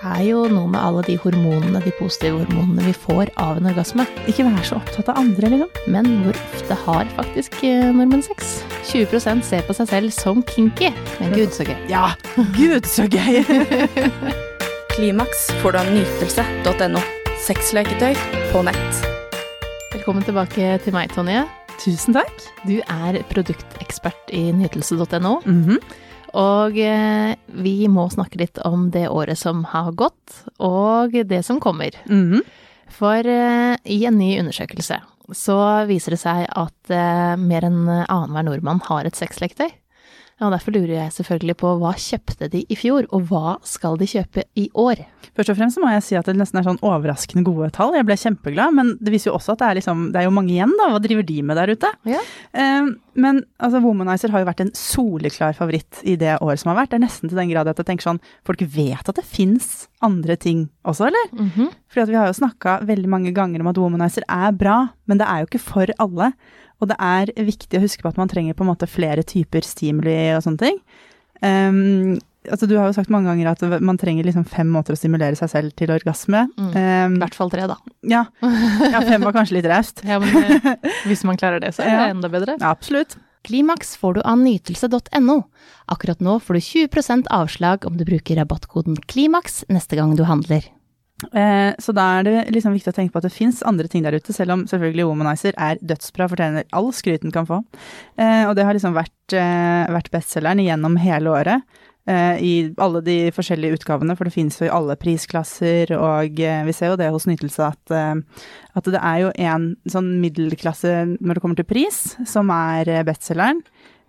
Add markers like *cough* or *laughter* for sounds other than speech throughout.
er jo noe med alle de hormonene, de positive hormonene vi får av en orgasme. Ikke vær så opptatt av andre, liksom. Men hvor ofte har faktisk eh, nordmenn sex? 20% ser på seg selv som kinky. Men gud, så gøy. *laughs* Ja, gud så gøy! *laughs* Klimaks får du av nytelse.no. Sexleketøy på nett. Velkommen tilbake til meg, Tonje. Tusen takk. Du er produktekspert i nytelse.no. Mhm. Og eh, vi må snakke litt om det året som har gått, og det som kommer. Mhm. For eh, i en ny undersøkelse så viser det seg at eh, mer enn annenhver nordmann har et sexleketøy. Og derfor lurer jeg selvfølgelig på hva kjøpte de i fjor, og hva skal de kjøpe i år? Først og fremst må jeg si at det nesten er sånn overraskende gode tall. Jeg ble kjempeglad, men det viser jo også at det er, liksom, det er jo mange igjen, da. Hva driver de med der ute? Ja. Eh, men altså, Womanizer har jo vært en soleklar favoritt i det året som har vært. Det er nesten til den grad at jeg tenker sånn Folk vet at det fins andre ting også, eller? Mhm. Fordi at vi har jo snakka veldig mange ganger om at Womanizer er bra, men det er jo ikke for alle. Og det er viktig å huske på at man trenger på en måte flere typer stimuli og sånne ting. Um, altså du har jo sagt mange ganger at man trenger liksom fem måter å stimulere seg selv til orgasme. Mm. Um, I hvert fall tre, da. ja. *laughs* ja, fem var kanskje litt raust. Ja, men *laughs* hvis man klarer det, så er det Ja. enda bedre. Ja, absolutt. Klimaks får du av nytelse.no. Akkurat nå får du 20% avslag om du bruker rabattkoden KLIMAKS neste gang du handler. Eh, så da er det liksom viktig å tenke på at det fins andre ting der ute, selv om selvfølgelig Womanizer er dødsbra, fortjener all skryt den kan få. Eh, og det har liksom vært, eh, vært bestselgeren gjennom hele året. eh, I alle de forskjellige utgavene, for det finnes jo i alle prisklasser, og vi ser jo det hos Nytelse at, at det er jo en sånn middelklasse når det kommer til pris, som er bestselgeren.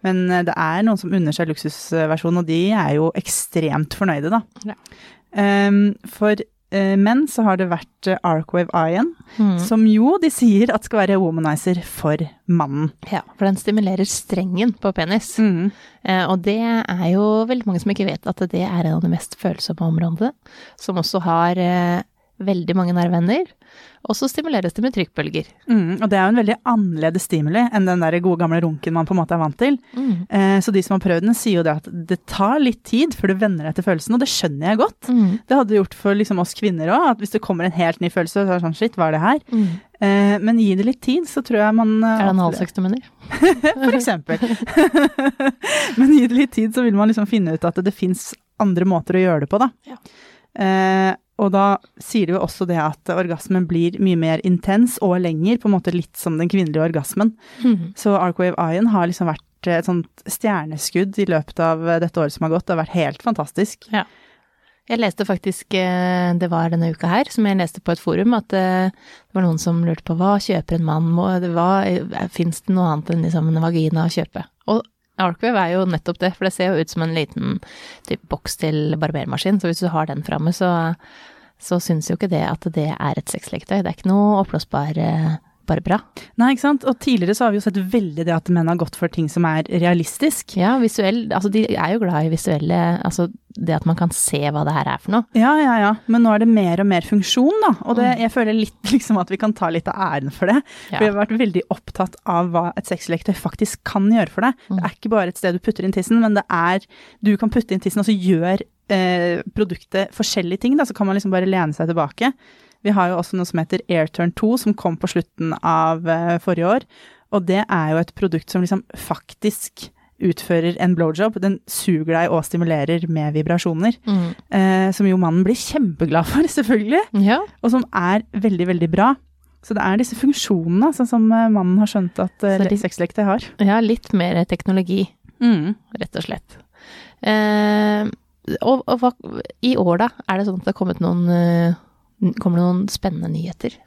Men det er noen som unner seg luksusversjonen, og de er jo ekstremt fornøyde, da. Ja. Um, for eh, menn så har det vært uh, Arcwave Ion, Mm. som jo de sier at skal være womanizer for mannen. Ja, for den stimulerer strengen på penis. Mm. og det er jo veldig mange som ikke vet at det er en av de mest følsomme områdene, som også har eh, veldig mange nerveender. Og så stimuleres det med trykkbølger. Mm, og det er jo en veldig annerledes stimuli enn den der gode gamle runken man på en måte er vant til. Mm. Eh, så de som har prøvd den, sier jo det at det tar litt tid før du venner deg til følelsen, og det skjønner jeg godt. Mm. Det hadde det gjort for liksom oss kvinner òg, at hvis det kommer en helt ny følelse, så er det sånn shit, hva er det her? Mm. Eh, men gi det litt tid, så tror jeg man eh, Er det analsex du mener? For eksempel. *laughs* Men gi det litt tid, så vil man liksom finne ut at det, det fins andre måter å gjøre det på, da. Ja. Eh, og da sier det jo også det at orgasmen blir mye mer intens og lenger, på en måte litt som den kvinnelige orgasmen. Mm. Så Arcwave Ion har liksom vært et sånt stjerneskudd i løpet av dette året som har gått. Det har vært helt fantastisk. Jeg leste faktisk, eh, det var denne uka her, som jeg leste på et forum, at eh, det var noen som lurte på hva kjøper en mann, hva, fins det noe annet enn liksom en vagina å kjøpe? Og Arcwave er jo nettopp det, for det ser jo ut som en liten typ, boks til barbermaskin, så hvis du har den framme, så, så syns jo ikke det at det er et sexleketøy. Det er ikke noe oppblåsbar eh, bare bra. Nei, ikke sant. Og tidligere så har vi jo sett veldig det at menn har gått for ting som er realistisk. Ja, visuell, altså de er jo glad i visuelle, altså det at man kan se hva det her er for noe. Ja, ja, ja. Men nå er det mer og mer funksjon, da. Og det, jeg føler litt *laughs* liksom at vi kan ta litt av æren for det. For vi har vært veldig opptatt av hva et sexleketøy faktisk kan gjøre for deg. Mm. Det er ikke bare et sted du putter inn tissen, men det er Du kan putte inn tissen, og så gjør eh, produktet forskjellige ting, da. Så kan man liksom bare lene seg tilbake. Vi har jo også noe som heter AirTurn 2, som kom på slutten av eh, forrige år. Og det er jo et produkt som liksom faktisk utfører en blowjob. Den suger deg og stimulerer med vibrasjoner. Mm. Eh, som jo mannen blir kjempeglad for, *laughs* selvfølgelig. Ja, Og som er veldig, veldig bra. Så det er disse funksjonene sånn som eh, mannen har skjønt at eh, Så har. ja, litt mer teknologi. Mm. rett og slett. Eh, og, og hva, i år, da, er det sånn at det har kommet noen eh, Kommer det noen spennende nyheter?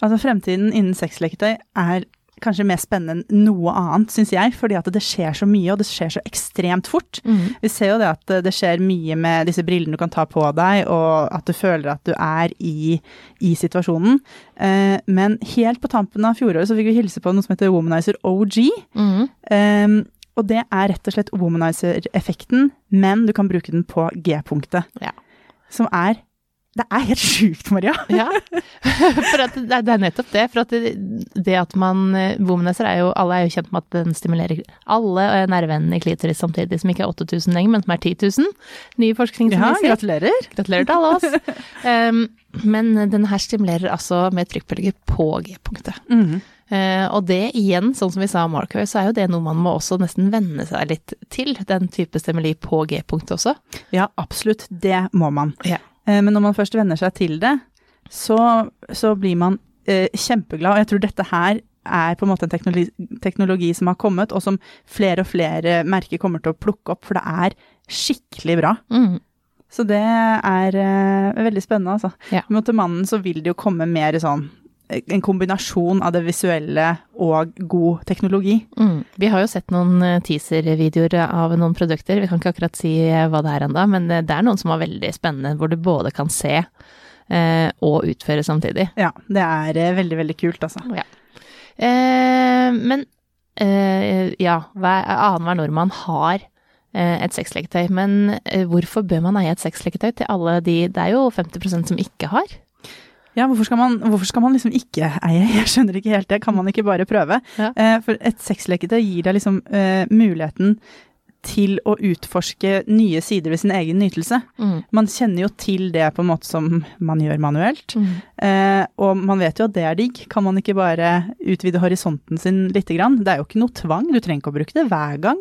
Altså Fremtiden innen sexleketøy er kanskje mer spennende enn noe annet, syns jeg. Fordi at det skjer så mye, og det skjer så ekstremt fort. Vi ser jo det at det skjer mye med disse brillene du kan ta på deg, og at du føler at du er i, i situasjonen. Eh, men helt på tampen av fjoråret så fikk vi hilse på noe som heter Womanizer OG. Mm. Eh, og det er rett og slett womanizer-effekten, men du kan bruke den på G-punktet. Ja. Som er det er helt sjukt, Maria. *laughs* Ja, for at det, er- det nettopp det. For at det, det at man eh, Womanizer er jo Alle er jo kjent med at den stimulerer alle eh, nerveendene i klitoris samtidig, som ikke er 8000 lenger, men som er 10 000. Ny forskning som Ja, viser. gratulerer. Gratulerer til alle oss. *laughs* Um, men denne her stimulerer altså med trykkbølger på G-punktet. Mhm. Uh, og det igjen, sånn som vi sa om marker, så er jo det noe man må også nesten venne seg litt til. Den type stimuli på G-punktet også. Ja, absolutt. Det må man. Ja. Eh, Men når man først venner seg til det, så, så blir man eh, kjempeglad. Og jeg tror dette her er på en måte en teknologi, teknologi som har kommet, og som flere og flere merker kommer til å plukke opp, for det er skikkelig bra. Mm. Så det er eh, veldig spennende, altså. Ja. Men til mannen så vil det jo komme mer sånn en kombinasjon av det visuelle og god teknologi. Mm. Vi har jo sett noen eh, teaser-videoer av noen produkter. Vi kan ikke akkurat si eh, hva det er ennå, men eh, det er noen som er veldig spennende, hvor du både kan se eh, og utføre samtidig. Ja, det er veldig, veldig kult, altså. Ja. Eh, men eh, ja, hver, annenhver nordmann har et sexleketøy. Men hvorfor bør man eie et sexleketøy til alle de Det er jo 50% som ikke har. Ja, hvorfor skal, man, hvorfor skal man liksom ikke eie? Jeg skjønner ikke helt det. Kan man ikke bare prøve? Ja. Eh, for et sexleketøy gir deg liksom eh, muligheten til å utforske nye sider ved sin egen nytelse. Mm. Man kjenner jo til det på en måte som man gjør manuelt. Mm. Eh, og man vet jo at det er digg. Kan man ikke bare utvide horisonten sin lite grann? Det er jo ikke noe tvang, du trenger ikke å bruke det hver gang.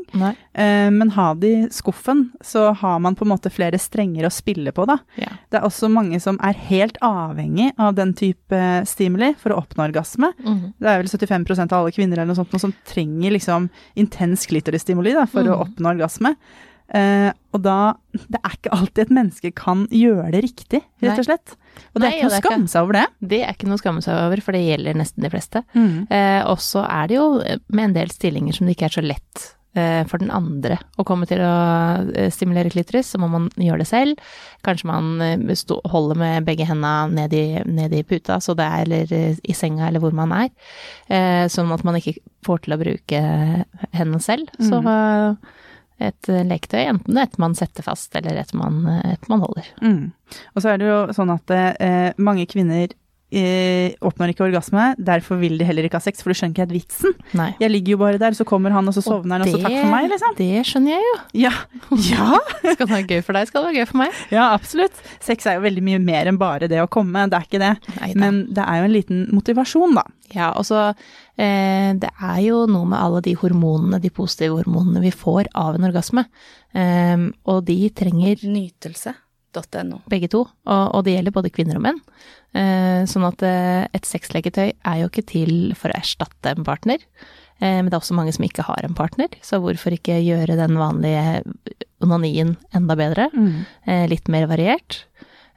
Eh, men ha det i skuffen, så har man på en måte flere strenger å spille på, da. Ja. Det er også mange som er helt avhengig av den type stimuli for å oppnå orgasme. Mm. Det er vel 75% av alle kvinner eller noe sånt, noe som trenger liksom intens klitorisstimuli da, for å Mm. Orgasme. Uh, og da Det er ikke alltid et menneske kan gjøre det riktig, rett og slett. Og det Nei, er ikke noe å skamme seg over det. Det er ikke noe å skamme seg over, for det gjelder nesten de fleste. Eh, og så er det jo eh, med en del stillinger som det ikke er så lett uh, for den andre å komme til å stimulere klitoris, så må man gjøre det selv. Kanskje man holder med begge hendene ned i, ned i puta, så det er, eller i senga, eller hvor man er. Sånn at man ikke får til å bruke hendene selv. Så eh, et eh, leketøy, enten et man setter fast, eller et man, eh, et man holder. Mm. Og så er det jo sånn at eh, mange kvinner eh, oppnår ikke orgasme, derfor vil de heller ikke ha sex, for du skjønner ikke helt vitsen. Nei. Jeg ligger jo bare der, så kommer han, og så sovner han, og så takk for meg, liksom. Det skjønner jeg jo. Ja. ja. *laughs* Skal det være gøy for deg, skal det være gøy for meg. Ja, absolutt. Sex er jo veldig mye mer enn bare det å komme, det er ikke det. Neida. Men det er jo en liten motivasjon, da. Ja, og så eh, Det er jo noe med alle de hormonene, de positive hormonene vi får av en orgasme. Eh, og de trenger Nytelse.no. begge to, og, og det gjelder både kvinner og menn. Eh, sånn at eh, et sexleketøy er jo ikke til for å erstatte en partner. Eh, men det er også mange som ikke har en partner, så hvorfor ikke gjøre den vanlige onanien enda bedre? eh, litt mer variert.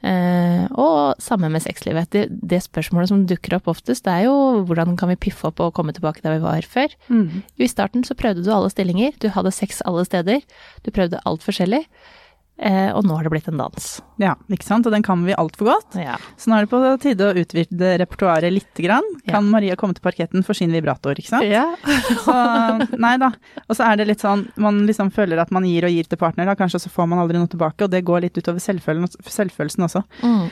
Eh, og samme med sexlivet. Det, det spørsmålet som dukker opp oftest, det er jo hvordan kan vi piffe opp og komme tilbake der vi var før. I starten så prøvde du alle stillinger, du hadde sex alle steder, du prøvde alt forskjellig, og nå har det blitt en dans. Ja, ikke sant. Og den kan vi altfor godt. Ja. Så nå er det på tide å utvide repertoaret lite grann. Ja. Kan Maria komme til parketten for sin vibrator, ikke sant? ja. *laughs* Så nei da. Og så er det litt sånn, man liksom føler at man gir og gir til partner, da. Kanskje så får man aldri noe tilbake, og det går litt utover selvfølelsen, selvfølelsen også. Mm.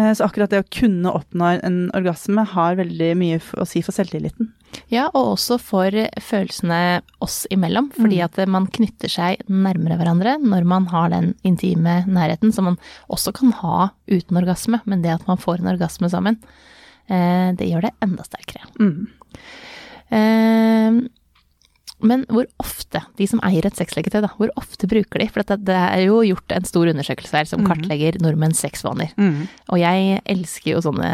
Eh, Så akkurat det å kunne oppnå en orgasme har veldig mye å si for selvtilliten. Ja, og også for følelsene oss imellom, fordi Mm. at man knytter seg nærmere hverandre når man har den intime nærheten, som man også kan ha uten orgasme, men det at man får en orgasme sammen, eh, det gjør det enda sterkere. Mm. Men hvor ofte, de som eier et sexleketøy, da, hvor ofte bruker de? For det er jo gjort en stor undersøkelse her som Mhm. kartlegger nordmenns sexvaner. Mm. Og jeg elsker jo sånne,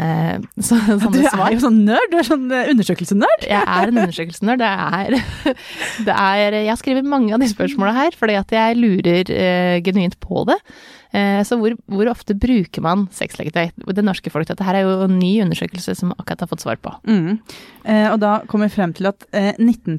*laughs* så, Du sånne svar. er jo sånn nerd, du er sånn eh, undersøkelsenerd. Jeg er en undersøkelsenerd. Det *laughs* det er Jeg har skrevet mange av de spørsmåla her fordi at jeg lurer eh, genuint på det. Eh, så hvor, hvor ofte bruker man sexleketøy? Det norske folk, dette her er jo en ny undersøkelse som akkurat har fått svar på. Mm. Eh, og da kommer vi frem til at eh, 19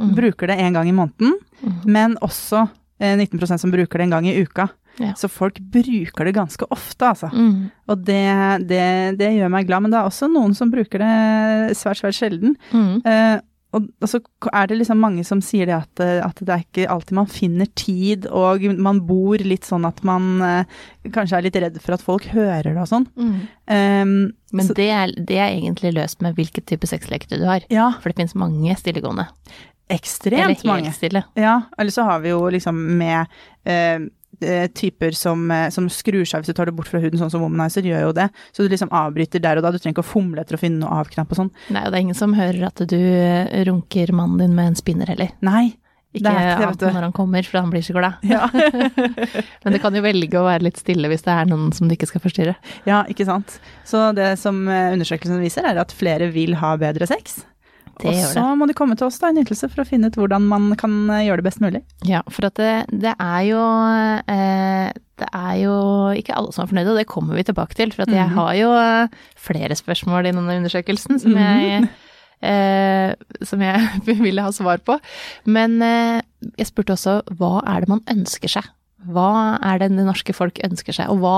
Mm. bruker det en gang i måneden, mm. men også eh, 19% som bruker det en gang i uka. Ja. Så folk bruker det ganske ofte, altså. Mm. Og det, det, det gjør meg glad, men det er også noen som bruker det svært, svært sjelden. Mm. Eh, og, og så er det liksom mange som sier det at, eh, at det er ikke alltid man finner tid, og man bor litt sånn at man eh, kanskje er litt redd for at folk hører det og sånn. Um, Men så, det er, det er egentlig løst med hvilken type sexleketøy du har. ja, For det finnes mange stillegående. Ekstremt mange. Eller helt mange. stille. Ja, eller så har vi jo liksom med eh, typer som, eh, som skrur seg hvis du tar det bort fra huden, sånn som Womanizer gjør jo det. Så du liksom avbryter der og da, du trenger ikke å fomle etter å finne noe av-knapp og sånn. Nei, og det er ingen som hører at du eh, runker mannen din med en spinner heller. Nei. Ikke annet når han kommer, for han blir så glad. Ja. *laughs* Men det kan jo velge å være litt stille hvis det er noen som du ikke skal forstyrre. ja, ikke sant. Så det som eh, undersøkelsen viser, er at flere vil ha bedre sex. Det og så må de komme til oss da, en ytelse for å finne ut hvordan man kan eh, gjøre det best mulig. Ja, for at det, det er jo eh, Det er jo ikke alle som er fornøyde, og det kommer vi tilbake til. For at jeg Mhm. har jo eh, flere spørsmål i denne undersøkelsen som jeg eh, som jeg *laughs* ville ha svar på. Men eh, jeg spurte også hva er det man ønsker seg? Hva er det det norske folk ønsker seg, og hva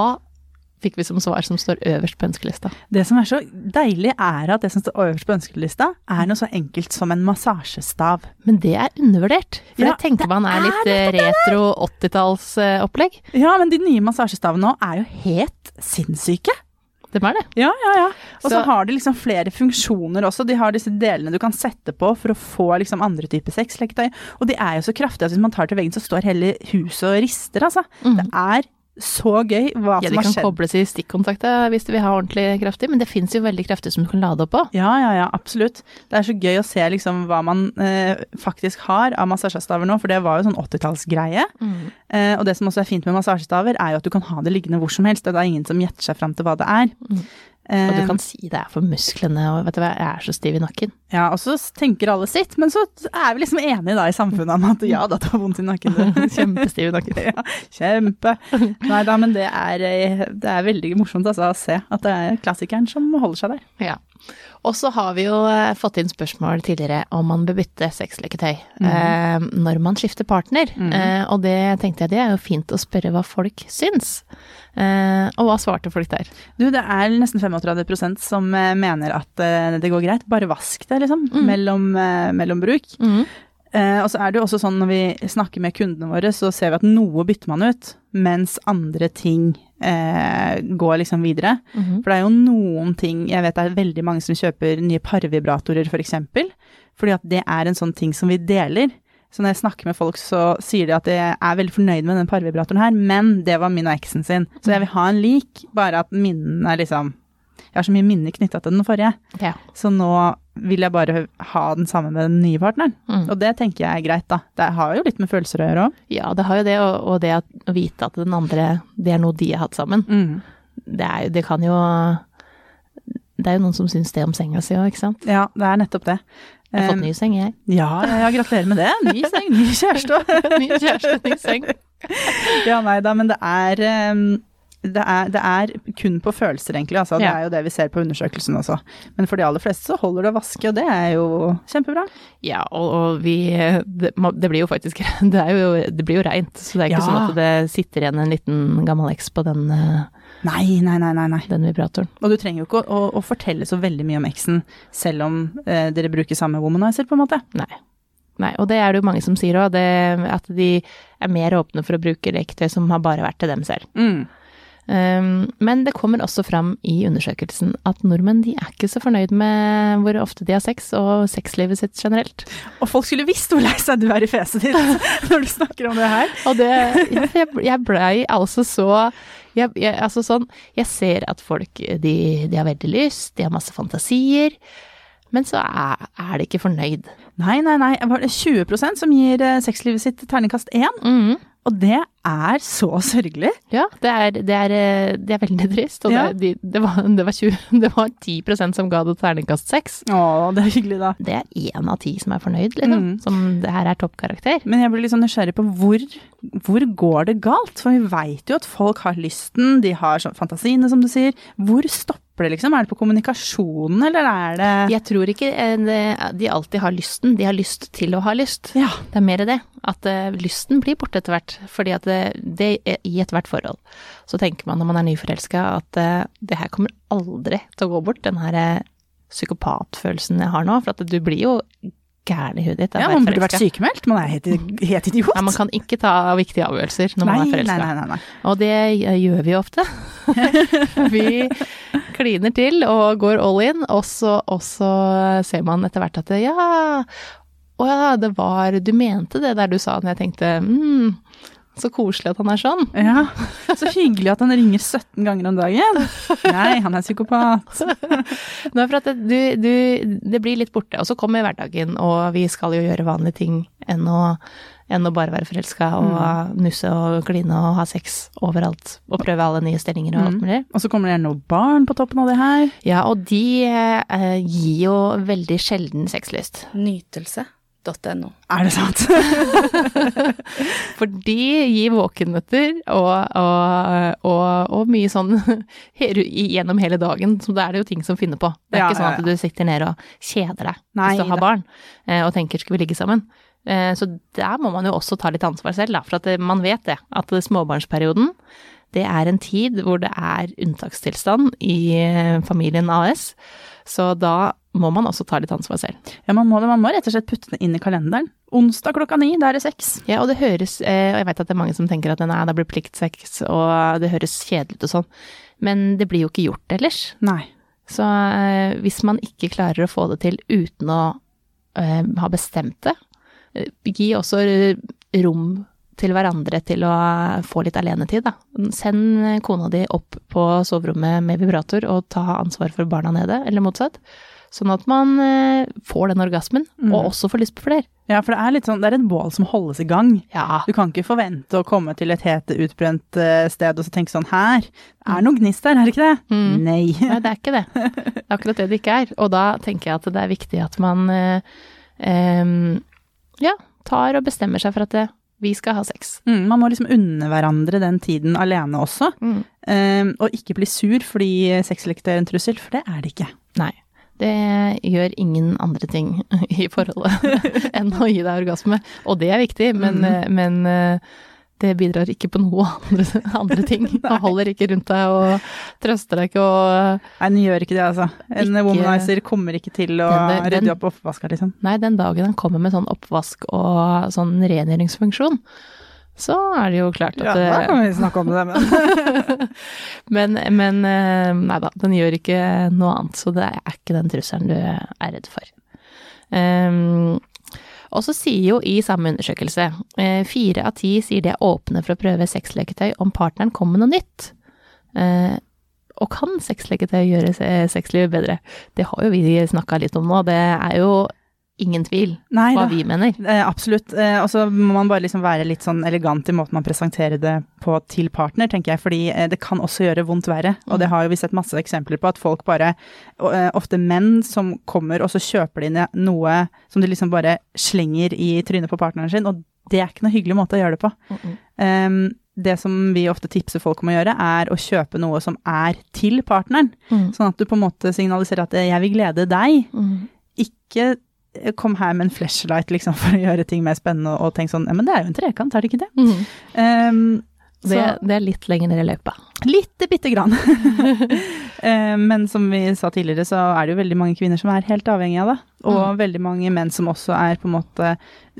fikk vi som svar som står øverst på ønskelista? Det som er så deilig, er at det som står øverst på ønskelista, er noe så enkelt som en massasjestav. Men det er undervurdert. For Ja, det tenker man er litt er retro 80-tallsopplegg. Ja, men de nye massasjestavene nå er jo helt sinnssyke. Det er det. Ja, ja, ja. Og så har de liksom flere funksjoner også. De har disse delene du kan sette på for å få liksom andre typer sexleketøy. Og de er jo så kraftige at hvis man tar til veggen, så står hele huset og rister, altså. Det er så gøy hva Ja, som de kan skjedd. kobles i stikkontakter hvis du vil ha ordentlig kraftig, men det fins jo veldig kraftig som du kan lade opp på. Ja, ja, ja, absolutt. Det er så gøy å se liksom hva man eh, faktisk har av massasjestaver nå, for det var jo sånn 80-tallsgreie. Eh, og det som også er fint med massasjestaver, er jo at du kan ha det liggende hvor som helst, og det er ingen som gjetter seg fram til hva det er. Mm. Eh, Og du kan si det er for musklene, og vet du hva, jeg er så stiv i nakken. Ja, og så tenker alle sitt, men så er vi liksom enige da i samfunnet om at ja da, du har vondt i nakken. *laughs* Kjempestiv i nakken. *laughs* Ja, kjempe. Nei da, men det er, eh, det er veldig morsomt altså, å se at det er klassikeren som holder seg der. Ja. Og så har vi jo eh, fått inn spørsmål tidligere om man bør bytte sexleketøy eh, når man skifter partner. Eh, og det tenkte jeg det er jo fint å spørre hva folk syns. Eh, og hva svarte folk der? Du, det er nesten 35% som eh, mener at eh, det går greit. Bare vask det, liksom, mellom, eh, mellom bruk. Eh, og så er det jo også sånn når vi snakker med kundene våre, så ser vi at noe bytter man ut, mens andre ting eh, går liksom videre. Mhm. For det er jo noen ting Jeg vet det er veldig mange som kjøper nye parvibratorer, for eksempel. Fordi at det er en sånn ting som vi deler. Så når jeg snakker med folk, så sier de at jeg er veldig fornøyd med den parvibratoren her, men det var min og eksen sin. Så jeg vil ha en lik, bare at minnene er liksom Jeg har så mye minner knytta til den forrige. Ja. Så nå vil jeg bare ha den samme med den nye partneren. Mm. Og det tenker jeg er greit, da. Det har jo litt med følelser å gjøre òg. ja, det har jo det, og, og det at, å vite at den andre Det er noe de har hatt sammen. Mm. Det, er, det kan jo Det er jo noen som syns det om senga si òg, ikke sant? Ja, det er nettopp det. Jeg har fått ny seng, jeg. ja, ja, gratulerer med det. Ny seng, ny kjæreste. *laughs* ny kjæreste, ny seng. Ja, nei da, men det er, um, det er Det er kun på følelser, egentlig. Altså. Det Ja. er jo det vi ser på undersøkelsen også. Men for de aller fleste så holder det å vaske, og det er jo kjempebra. Ja, og, og vi det, det blir jo faktisk *laughs* Det, jo, det blir jo reint, så det er ikke Ja. sånn at det sitter igjen en liten gammel eks på den, eh, Nei, nei, nei, nei. nei. den vibratoren. Og du trenger jo ikke å, å, å fortelle så veldig mye om eksen, selv om eh, dere bruker samme womanizer, på en måte. Nei. Nei, og det er det jo mange som sier òg, at de er mer åpne for å bruke leketøy som har bare vært til dem selv. Mm. Um, men det kommer også fram i undersøkelsen at nordmenn de er ikke så fornøyd med hvor ofte de har sex, og sexlivet sitt generelt. Og folk skulle visst hvor lei seg du er i fjeset ditt *laughs* når du snakker om det her. Og det Jeg, jeg blei altså så jeg, jeg, Altså sånn Jeg ser at folk de, de har veldig lyst, de har masse fantasier, men så er, er de ikke fornøyd. Nei, nei, nei. Var det 20% som gir eh, sexlivet sitt terningkast én? Mhm. Og det er så sørgelig. Ja, det er, det er, eh, det er veldig trist. Og Ja. det, det, var, det, var 20, *laughs* det var 10% som ga det terningkast seks. Å, det er hyggelig, da. Det er én av ti som er fornøyd, liksom. Mm. Som det her er toppkarakter. Men jeg blir litt sånn nysgjerrig på hvor, hvor går det galt? For vi veit jo at folk har lysten, de har sånn fantasiene, som du sier. Hvor stopper det, liksom? Er det på kommunikasjonen, eller er det Jeg tror ikke eh, de alltid har lysten, de har lyst til å ha lyst. Ja. Det er mer det. At eh, lysten blir borte etter hvert. Fordi at det, det er i ethvert forhold så tenker man når man er nyforelska at eh, det her kommer aldri til å gå bort, den her eh, psykopatfølelsen jeg har nå. For at du blir jo gæren i huet ditt. Ja, man burde vært sykemeldt. Man er helt, helt idiot. Nei, man kan ikke ta viktige avgjørelser når nei, man er forelska. Og det gjør vi ofte. *laughs* vi kliner til og går all in, og så, og så ser man etter hvert at det, ja, å ja, det var Du mente det der du sa når jeg tenkte mm, så koselig at han er sånn. Ja, Så hyggelig at han ringer 17 ganger om dagen. Nei, han er psykopat. *laughs* Det er for at du, du, det blir litt borte, og så kommer hverdagen, og vi skal jo gjøre vanlige ting enn å, enn å bare være forelska og nusse og kline og ha sex overalt. Og prøve alle nye stillinger og alt Mm. Og så kommer det gjerne noen barn på toppen av det her. Ja, og de eh, gir jo veldig sjelden sexlyst. Nytelse.no. Er det sant? *laughs* For de gir våkenmøter og, og, og, og mye sånn *laughs* gjennom hele dagen. Så da er det jo ting som finner på. Det er Ja, ikke sånn at du sitter ned og kjeder deg Nei hvis du har barn eh, og tenker skal vi ligge sammen. Eh, Så der må man jo også ta litt ansvar selv, da. For at man vet det, at småbarnsperioden det er en tid hvor det er unntakstilstand i eh, familien AS. Så da må man også ta litt ansvar selv. Ja, man må det. Man må rett og slett putte det inn i kalenderen. Onsdag klokka ni, da er det sex. Ja, og det høres eh, Og jeg vet at det er mange som tenker at nei, det blir pliktsex, og det høres kjedelig ut og sånn, men det blir jo ikke gjort ellers. Nei. Så eh, hvis man ikke klarer å få det til uten å eh, ha bestemt det, gi også rom til hverandre til å få litt alenetid, da. Send kona di opp på soverommet med vibrator og ta ansvar for barna nede, eller motsatt. Sånn at man eh, får den orgasmen, Mm. og også får lyst på flere. Ja, for det er litt sånn, det er et bål som holdes i gang. Ja. Du kan ikke forvente å komme til et hete, utbrent eh, sted og så tenke sånn her, det er noe gnist der, er det ikke det? Mm. Nei. *laughs* Nei, det er ikke det. Det er akkurat det det ikke er. Og da tenker jeg at det er viktig at man eh, eh, ja, tar og bestemmer seg for at det, vi skal ha sex. Mm, man må liksom unne hverandre den tiden alene også, eh, og ikke bli sur fordi sexleketøy er en trussel, for det er det ikke. Nei. Det gjør ingen andre ting *laughs* i forholdet *laughs* enn å gi deg orgasme. Og det er viktig, men, Mm. eh, men eh, det bidrar ikke på noe *laughs* andre, andre ting. Han holder ikke rundt deg og trøster deg ikke og Nei, den gjør ikke det, altså. En Ikke- womanizer kommer ikke til å Den- den- rydde opp oppvasken, liksom. Nei, den dagen han kommer med sånn oppvask og sånn rengjøringsfunksjon, så er det jo klart at det, vi snakke om det, men *laughs* Men, men eh, nei da, den gjør ikke noe annet, så det er ikke den trusselen du er redd for. Um, og så sier jo i samme undersøkelse, eh, fire av ti sier de er åpne for å prøve sexleketøy om partneren kommer med noe nytt. Uh, og kan sexleketøy gjøre se- sexlivet bedre? Det har jo vi snakka litt om nå, det er jo ingen tvil Nei hva da. vi mener. Eh, absolutt. Eh, og så må man bare liksom være litt sånn elegant i måten man presenterer det på til partner, tenker jeg. Fordi eh, det kan også gjøre vondt verre. Og det har jo vi sett masse eksempler på, at folk bare eh, Ofte menn som kommer, og så kjøper de inn noe som de liksom bare slenger i trynet på partneren sin, og det er ikke noe hyggelig måte å gjøre det på. Um, det som vi ofte tipser folk om å gjøre, er å kjøpe noe som er til partneren. Mm. Sånn at du på en måte signaliserer at eh, 'jeg vil glede deg', Mm. ikke kom her med en flashlight liksom, *laughs* for å gjøre ting mer spennende, og tenk sånn ja, men det er jo en trekant, er det ikke det? Mm. Um, Det, så det er litt lenger ned i løypa. lite bitte grann. *laughs* Eh, men som vi sa tidligere, så er det jo veldig mange kvinner som er helt avhengige av det. Og veldig mange menn som også er på en måte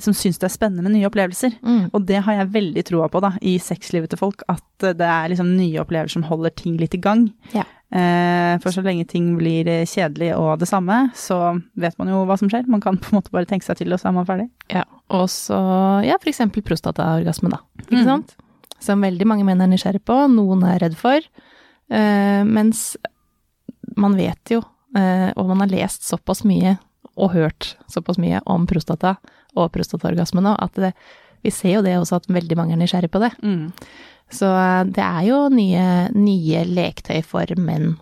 Som syns det er spennende med nye opplevelser. Mm. Og det har jeg veldig troa på, da, i sexlivet til folk. At det er liksom nye opplevelser som holder ting litt i gang. Ja. Eh, for så lenge ting blir eh, kjedelig og det samme, så vet man jo hva som skjer. Man kan på en måte bare tenke seg til, og så er man ferdig. Ja, og så, ja, eksempel prostataorgasme, da. Ikke Mm. sant? Som veldig mange menn er nysgjerrig på, noen er redd for. Eh, mens man vet jo, og man har lest såpass mye, og hørt såpass mye om prostata og prostataorgasme nå, at det, vi ser jo det også at veldig mange er nysgjerrig på det. Så eh, det er jo nye, nye leketøy for menn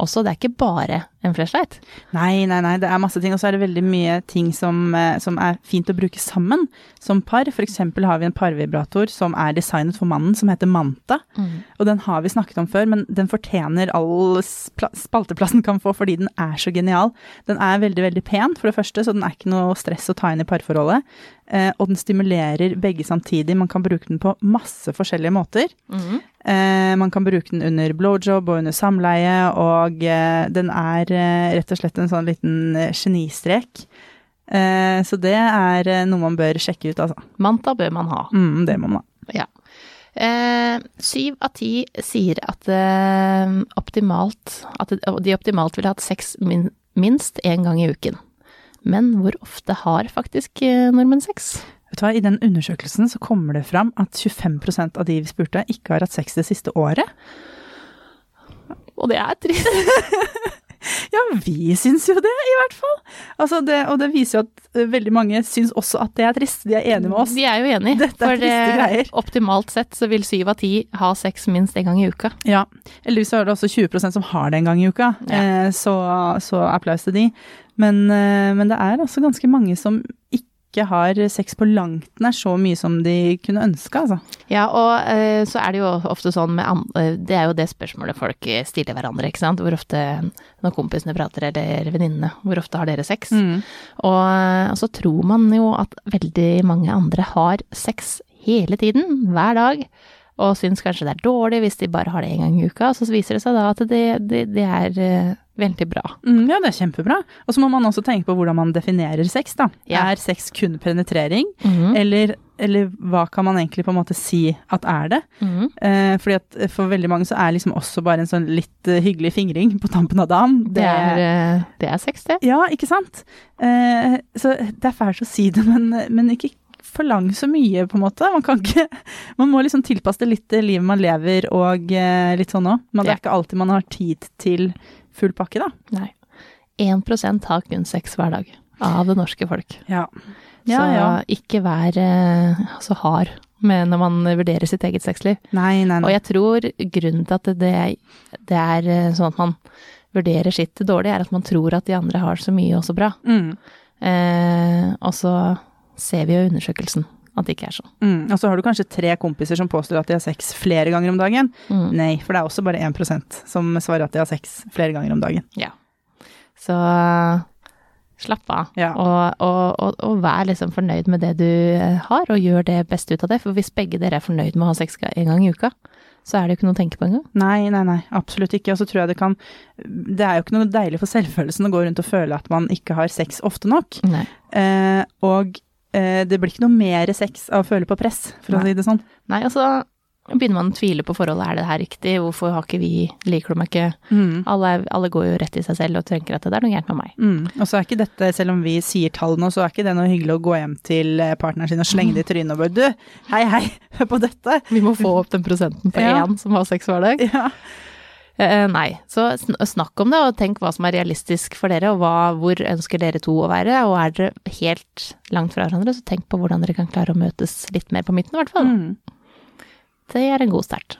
også. Det er ikke bare en flashlight. Nei, nei, nei, det er masse ting. Og så er det veldig mye ting som, eh, som er fint å bruke sammen som par. For eksempel har vi en parvibrator som er designet for mannen, som heter Manta. Og den har vi snakket om før, men den fortjener all spalteplassen kan få fordi den er så genial. Den er veldig, veldig pen, for det første, så den er ikke noe stress å ta inn i parforholdet. Eh, og den stimulerer begge samtidig. Man kan bruke den på masse forskjellige måter. Eh, man kan bruke den under blowjob og under samleie, og eh, den er rett og slett en sånn liten eh, genistrek. Eh, så det er eh, noe man bør sjekke ut, altså. Manta bør man ha. Mm, det må man ha. Ja. Eh, Syv av ti sier at eh, optimalt At de optimalt ville hatt sex min, minst én gang i uken. Men hvor ofte har faktisk eh, nordmenn sex? Vet du hva, I den undersøkelsen så kommer det fram at 25% av de vi spurte, ikke har hatt sex det siste året. Og det er trist. *laughs* Ja, vi syns jo det, i hvert fall. Altså det, og det viser jo at eh, veldig mange syns også at det er trist. De er enige med oss. Vi er jo enige. Dette er for triste eh, greier. optimalt sett så vil syv av ti ha sex minst en gang i uka. Ja. Heldigvis så er det også 20% som har det en gang i uka, Ja. eh, så, så applaus til de. Men, men det er også ganske mange som ikke har sex på langt nær så mye som de kunne ønske, altså. Ja, og eh, så er det jo ofte sånn med andre Det er jo det spørsmålet folk eh, stiller hverandre, ikke sant. Hvor ofte, når kompisene prater eller venninnene, hvor ofte har dere sex? Mm. Og, eh, og så tror man jo at veldig mange andre har sex hele tiden, hver dag. Og syns kanskje det er dårlig hvis de bare har det én gang i uka. Så viser det seg da at det, det, det er eh, veldig bra. Mm, ja, det er kjempebra. Og så må man også tenke på hvordan man definerer sex, da. Ja. Er sex kun penetrering, mm. eller, eller hva kan man egentlig på en måte si at er det? Mm. Eh, fordi at for veldig mange så er liksom også bare en sånn litt uh, hyggelig fingring på tampen av dagen. Det er, eh, det er sex, det. Ja, ikke sant? Eh, så det er fælt å si det, men, men ikke forlang så mye, på en måte. Man kan ikke *laughs* Man må liksom tilpasse det litt til livet man lever og eh, litt sånn òg. Men det er ikke alltid man har tid til full pakke, da. Nei. 1% har kun sex hver dag av det norske folk. Ja. Så Ja, ja. ikke vær eh, så hard med når man vurderer sitt eget sexliv. Nei, nei, Og jeg tror grunnen til at det, det er eh, sånn at man vurderer sitt dårlig, er at man tror at de andre har så mye og så bra. Mm. Eh, og så ser vi jo undersøkelsen at det ikke er sånn. Mm. Og så har du kanskje tre kompiser som påstår at de har sex flere ganger om dagen. Mm. Nei, for det er også bare 1% som svarer at de har sex flere ganger om dagen. Ja. Så slapp av, Ja. og, og, og, og vær liksom fornøyd med det du eh, har, og gjør det beste ut av det. For hvis begge dere er fornøyd med å ha sex en gang i uka, så er det jo ikke noe å tenke på engang. Nei, nei, nei, absolutt ikke. Og så tror jeg det kan Det er jo ikke noe deilig for selvfølelsen å gå rundt og føle at man ikke har sex ofte nok. Eh, og det blir ikke noe mer sex av å føle på press, for å Nei. si det sånn. Nei, altså, da begynner man å tvile på forholdet. Er det her riktig? Hvorfor har ikke vi Liker du meg ikke? Mm. Alle, alle går jo rett i seg selv og tenker at det er noe gærent med meg. Mm. Og så er ikke dette, selv om vi sier tall nå, så er ikke det noe hyggelig å gå hjem til eh, partneren sin og slenge det i trynet og bare du, hei hei, *laughs* hør på dette. Vi må få opp den prosenten på Ja. én som har sex hver dag. Ja. Eh, nei, så snakk om det, og tenk hva som er realistisk for dere, og hva, hvor ønsker dere to å være. Og er dere helt langt fra hverandre, så tenk på hvordan dere kan klare å møtes litt mer på midten, i hvert fall. Mm. Det er en god start.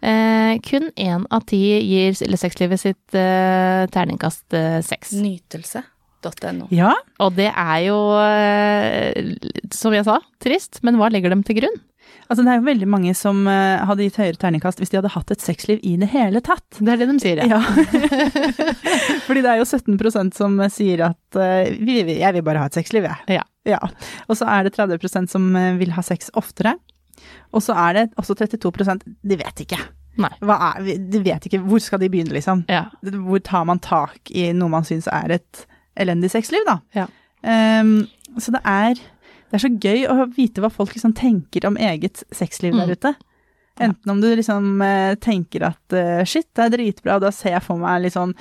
Eh, kun én av ti gir eller sexlivet sitt eh, terningkast eh, seks. Nytelse.no. ja. Og det er jo, eh, som jeg sa, trist, men hva legger dem til grunn? Altså det er jo veldig mange som eh, hadde gitt høyere terningkast hvis de hadde hatt et sexliv i det hele tatt. Det er det de sier, ja. Ja. *laughs* Fordi det er jo 17% som sier at eh, jeg vil bare ha et sexliv, jeg. Ja. Og så er det 30% som eh, vil ha sex oftere. Og så er det også 32% de vet ikke. Nei. Er, de vet ikke, hvor skal de begynne, liksom? Ja. Hvor tar man tak i noe man syns er et elendig sexliv, da? Ja. Um, så det er, det er så gøy å vite hva folk liksom tenker om eget sexliv Mm. der ute. Enten om du liksom eh, tenker at eh, shit, det er dritbra, da ser jeg for meg litt sånn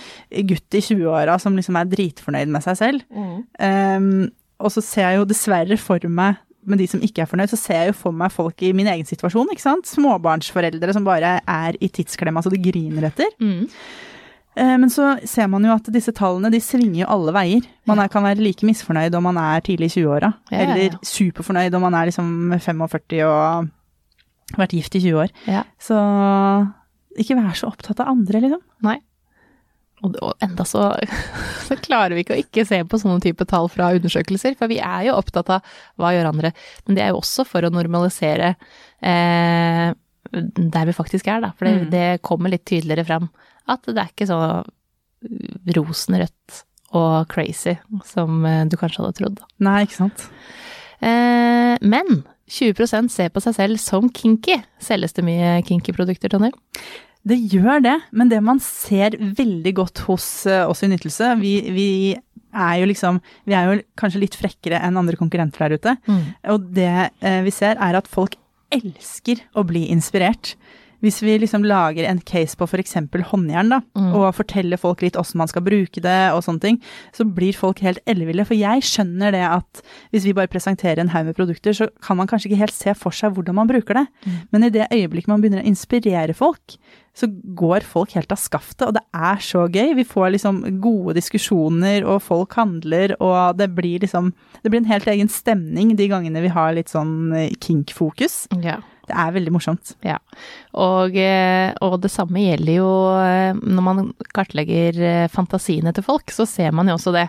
gutt i 20-åra som liksom er dritfornøyd med seg selv. Ehm, og så ser jeg jo dessverre for meg, med de som ikke er fornøyd, så ser jeg jo for meg folk i min egen situasjon, ikke sant. Småbarnsforeldre som bare er i tidsklemma så det griner etter. Mm. Eh, Men så ser man jo at disse tallene de svinger jo alle veier. Man er, kan være like misfornøyd om man er tidlig i 20-åra, Ja, ja, ja. eller superfornøyd om man er liksom 45 og har vært gift i 20 år. Ja. Så ikke vær så opptatt av andre, liksom. Nei. Og, og enda så, *laughs* så klarer vi ikke å ikke se på sånne type tall fra undersøkelser, for vi er jo opptatt av hva gjør andre. Men det er jo også for å normalisere eh, der vi faktisk er, da. For det, Mm. det kommer litt tydeligere fram at det er ikke så rosenrødt og crazy som eh, du kanskje hadde trodd. Nei, ikke sant. Eh, men 20% ser på seg selv som kinky. Selges det mye kinky produkter, Tonje? Det gjør det, men det man ser veldig godt hos eh, oss i Nytelse Vi, vi er jo liksom Vi er jo kanskje litt frekkere enn andre konkurrenter der ute. Mm. Og det eh, vi ser, er at folk elsker å bli inspirert. Hvis vi liksom lager en case på f.eks. håndjern, da, Mm. og forteller folk litt åssen man skal bruke det og sånne ting, så blir folk helt elleville. For jeg skjønner det at hvis vi bare presenterer en haug med produkter, så kan man kanskje ikke helt se for seg hvordan man bruker det. Mm. Men i det øyeblikket man begynner å inspirere folk, så går folk helt av skaftet, og det er så gøy. Vi får liksom gode diskusjoner, og folk handler, og det blir liksom Det blir en helt egen stemning de gangene vi har litt sånn kink-fokus. Ja. Det er veldig morsomt. Ja, og, eh, og det samme gjelder jo eh, når man kartlegger eh, fantasiene til folk, så ser man jo også det.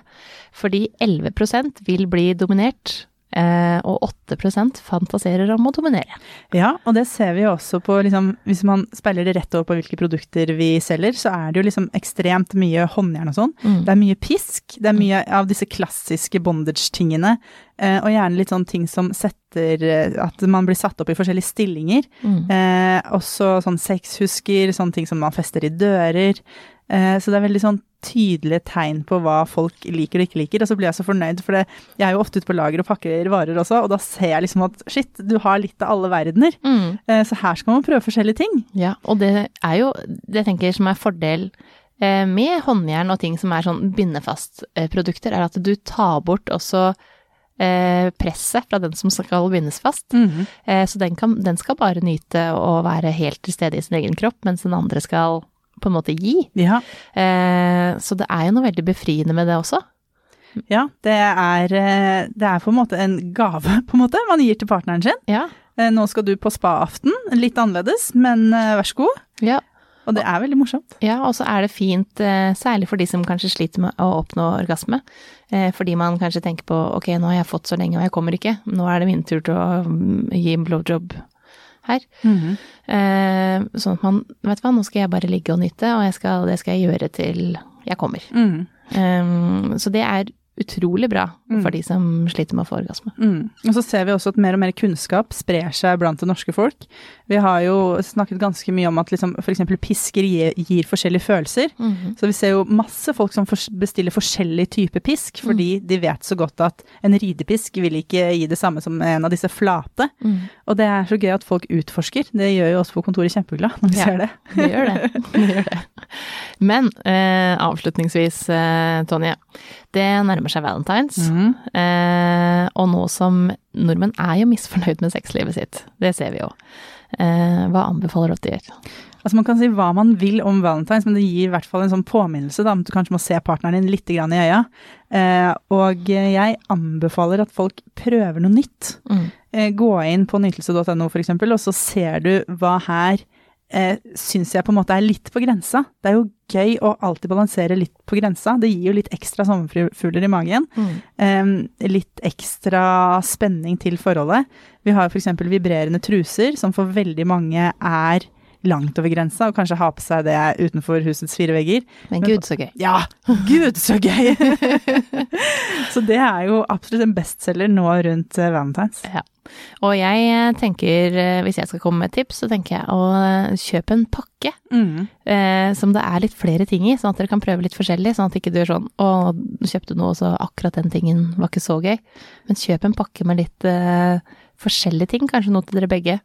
Fordi 11% vil bli dominert, og 8% fantaserer om å dominere. Ja, og det ser vi jo også på liksom Hvis man speiler det rett over på hvilke produkter vi selger, så er det jo liksom ekstremt mye håndjern og sånn. Mm. Det er mye pisk, det er mye av disse klassiske bondage-tingene. Eh, og gjerne litt sånn ting som setter eh, At man blir satt opp i forskjellige stillinger. Mm. Eh, også sånn sexhusker, sånne ting som man fester i dører. Eh, så det er veldig sånn tydelige tegn på hva folk liker og ikke liker. Og så blir jeg så fornøyd, for det, jeg er jo ofte ute på lager og pakker varer også, og da ser jeg liksom at shit, du har litt av alle verdener. Mm. Eh, så her skal man prøve forskjellige ting. Ja, og det er jo det jeg tenker som er fordel eh, med håndjern og ting som er sånn bindefast-produkter, er at du tar bort også presset fra den som skal bindes fast. Eh, så den, kan, den skal bare nyte å være helt til stede i sin egen kropp, mens den andre skal på en måte gi. Ja. Eh, så det er jo noe veldig befriende med det også. ja det, er, eh, det er på en måte en gave, på en måte, man gir til partneren sin. Ja. Eh, nå skal du på spa-aften, litt annerledes, men eh, vær så god. Ja, Og det er veldig morsomt. Ja, og så er det fint, særlig for de som kanskje sliter med å oppnå orgasme. Fordi man kanskje tenker på ok, nå har jeg fått så lenge og jeg kommer ikke, nå er det min tur til å mm, gi en blowjob her. Eh, sånn at man, vet du hva, nå skal jeg bare ligge og nyte, og skal, det skal jeg gjøre til jeg kommer. Mm. Eh, så det er utrolig bra Mm. for de som sliter med å få orgasme. Mm. Og så ser vi også at mer og mer kunnskap sprer seg blant det norske folk. Vi har jo snakket ganske mye om at liksom f.eks. pisker gir, gir forskjellige følelser. Mhm. Så vi ser jo masse folk som bestiller forskjellig type pisk, fordi de vet så godt at en ridepisk vil ikke gi det samme som en av disse flate. Mm. Og det er så gøy at folk utforsker. Det gjør jo oss på kontoret kjempeglad når vi Ja. ser det. Vi gjør det. *laughs* Vi gjør det. Men eh, avslutningsvis, eh, Tonje. Det nærmer seg valentines. Mm. Eh, og nå som nordmenn er jo misfornøyd med sexlivet sitt, det ser vi jo. Eh, hva anbefaler du at de gjør? Altså Man kan si hva man vil om valentines, men det gir i hvert fall en sånn påminnelse da, om at du kanskje må se partneren din litt grann i øya. Eh, og jeg anbefaler at folk prøver noe nytt. Mm. Eh, gå inn på nytelse.no f.eks., og så ser du hva her eh, syns jeg på en måte er litt på grensa. Det er jo gøy å alltid balansere litt på grensa. Det gir jo litt ekstra sommerfugler i magen. Mm. Eh, litt ekstra spenning til forholdet. Vi har f.eks. vibrerende truser, som for veldig mange er langt over grensa, og kanskje ha på seg det utenfor husets fire vegger. Men gud, så gøy. Ja, gud så gøy! *laughs* så det er jo absolutt en bestselger nå rundt eh, valentines. Ja. Og jeg eh, tenker, eh, hvis jeg skal komme med et tips, så tenker jeg å kjøpe en pakke Mm. eh, som det er litt flere ting i, sånn at dere kan prøve litt forskjellig, sånn at ikke du er sånn å, du kjøpte noe, så akkurat den tingen var ikke så gøy. Men kjøp en pakke med litt eh, forskjellige ting, kanskje noe til dere begge.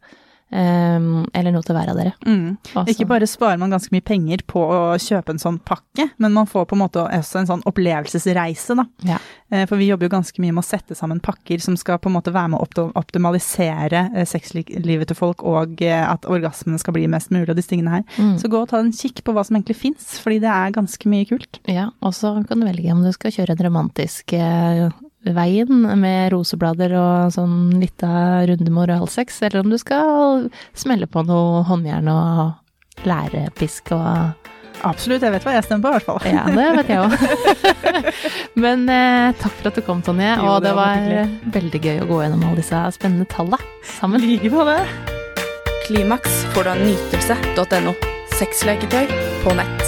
Eh, eller noe til hver av dere. Mm. Ikke bare sparer man ganske mye penger på å kjøpe en sånn pakke, men man får på en måte også en sånn opplevelsesreise, da. Ja. Eh, For vi jobber jo ganske mye med å sette sammen pakker som skal på en måte være med å optimalisere eh, sexlivet til folk, og eh, at orgasmene skal bli mest mulig, og disse tingene her. Mm. Så gå og ta en kikk på hva som egentlig fins, fordi det er ganske mye kult. Ja, og så kan du velge om du skal kjøre en romantisk veien med roseblader og sånn lita runde med oralsex, eller om du skal smelle på noe håndjern og lærepisk og Absolutt, jeg vet hva jeg stemmer på, i hvert fall. Ja, det vet jeg òg. *laughs* Men eh, takk for at du kom, Tonje, Jo, og det det var var veldig gøy å gå gjennom alle disse spennende tallene sammen. Like på det. Klimaks får du av nytelse.no. Sexleketøy på nett.